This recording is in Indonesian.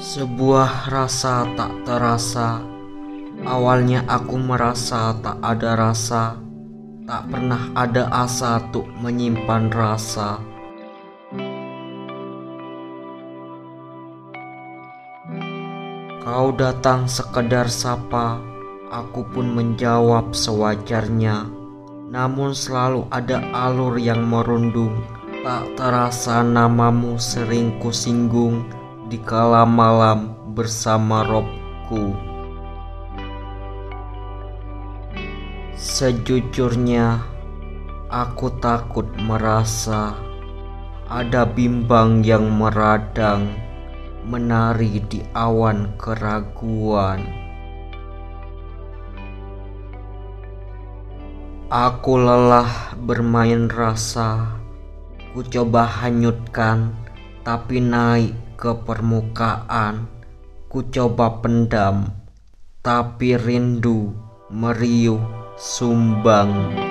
Sebuah rasa tak terasa. Awalnya aku merasa tak ada rasa, tak pernah ada asa untuk menyimpan rasa. Kau datang sekedar sapa, aku pun menjawab sewajarnya. Namun selalu ada alur yang merundung, tak terasa namamu sering kusinggung di kala malam bersama robku. Sejujurnya, aku takut merasa ada bimbang yang meradang, menari di awan keraguan. Aku lelah bermain rasa, ku coba hanyutkan, tapi naik ke permukaan. Ku coba pendam, tapi rindu meriuh sumbang.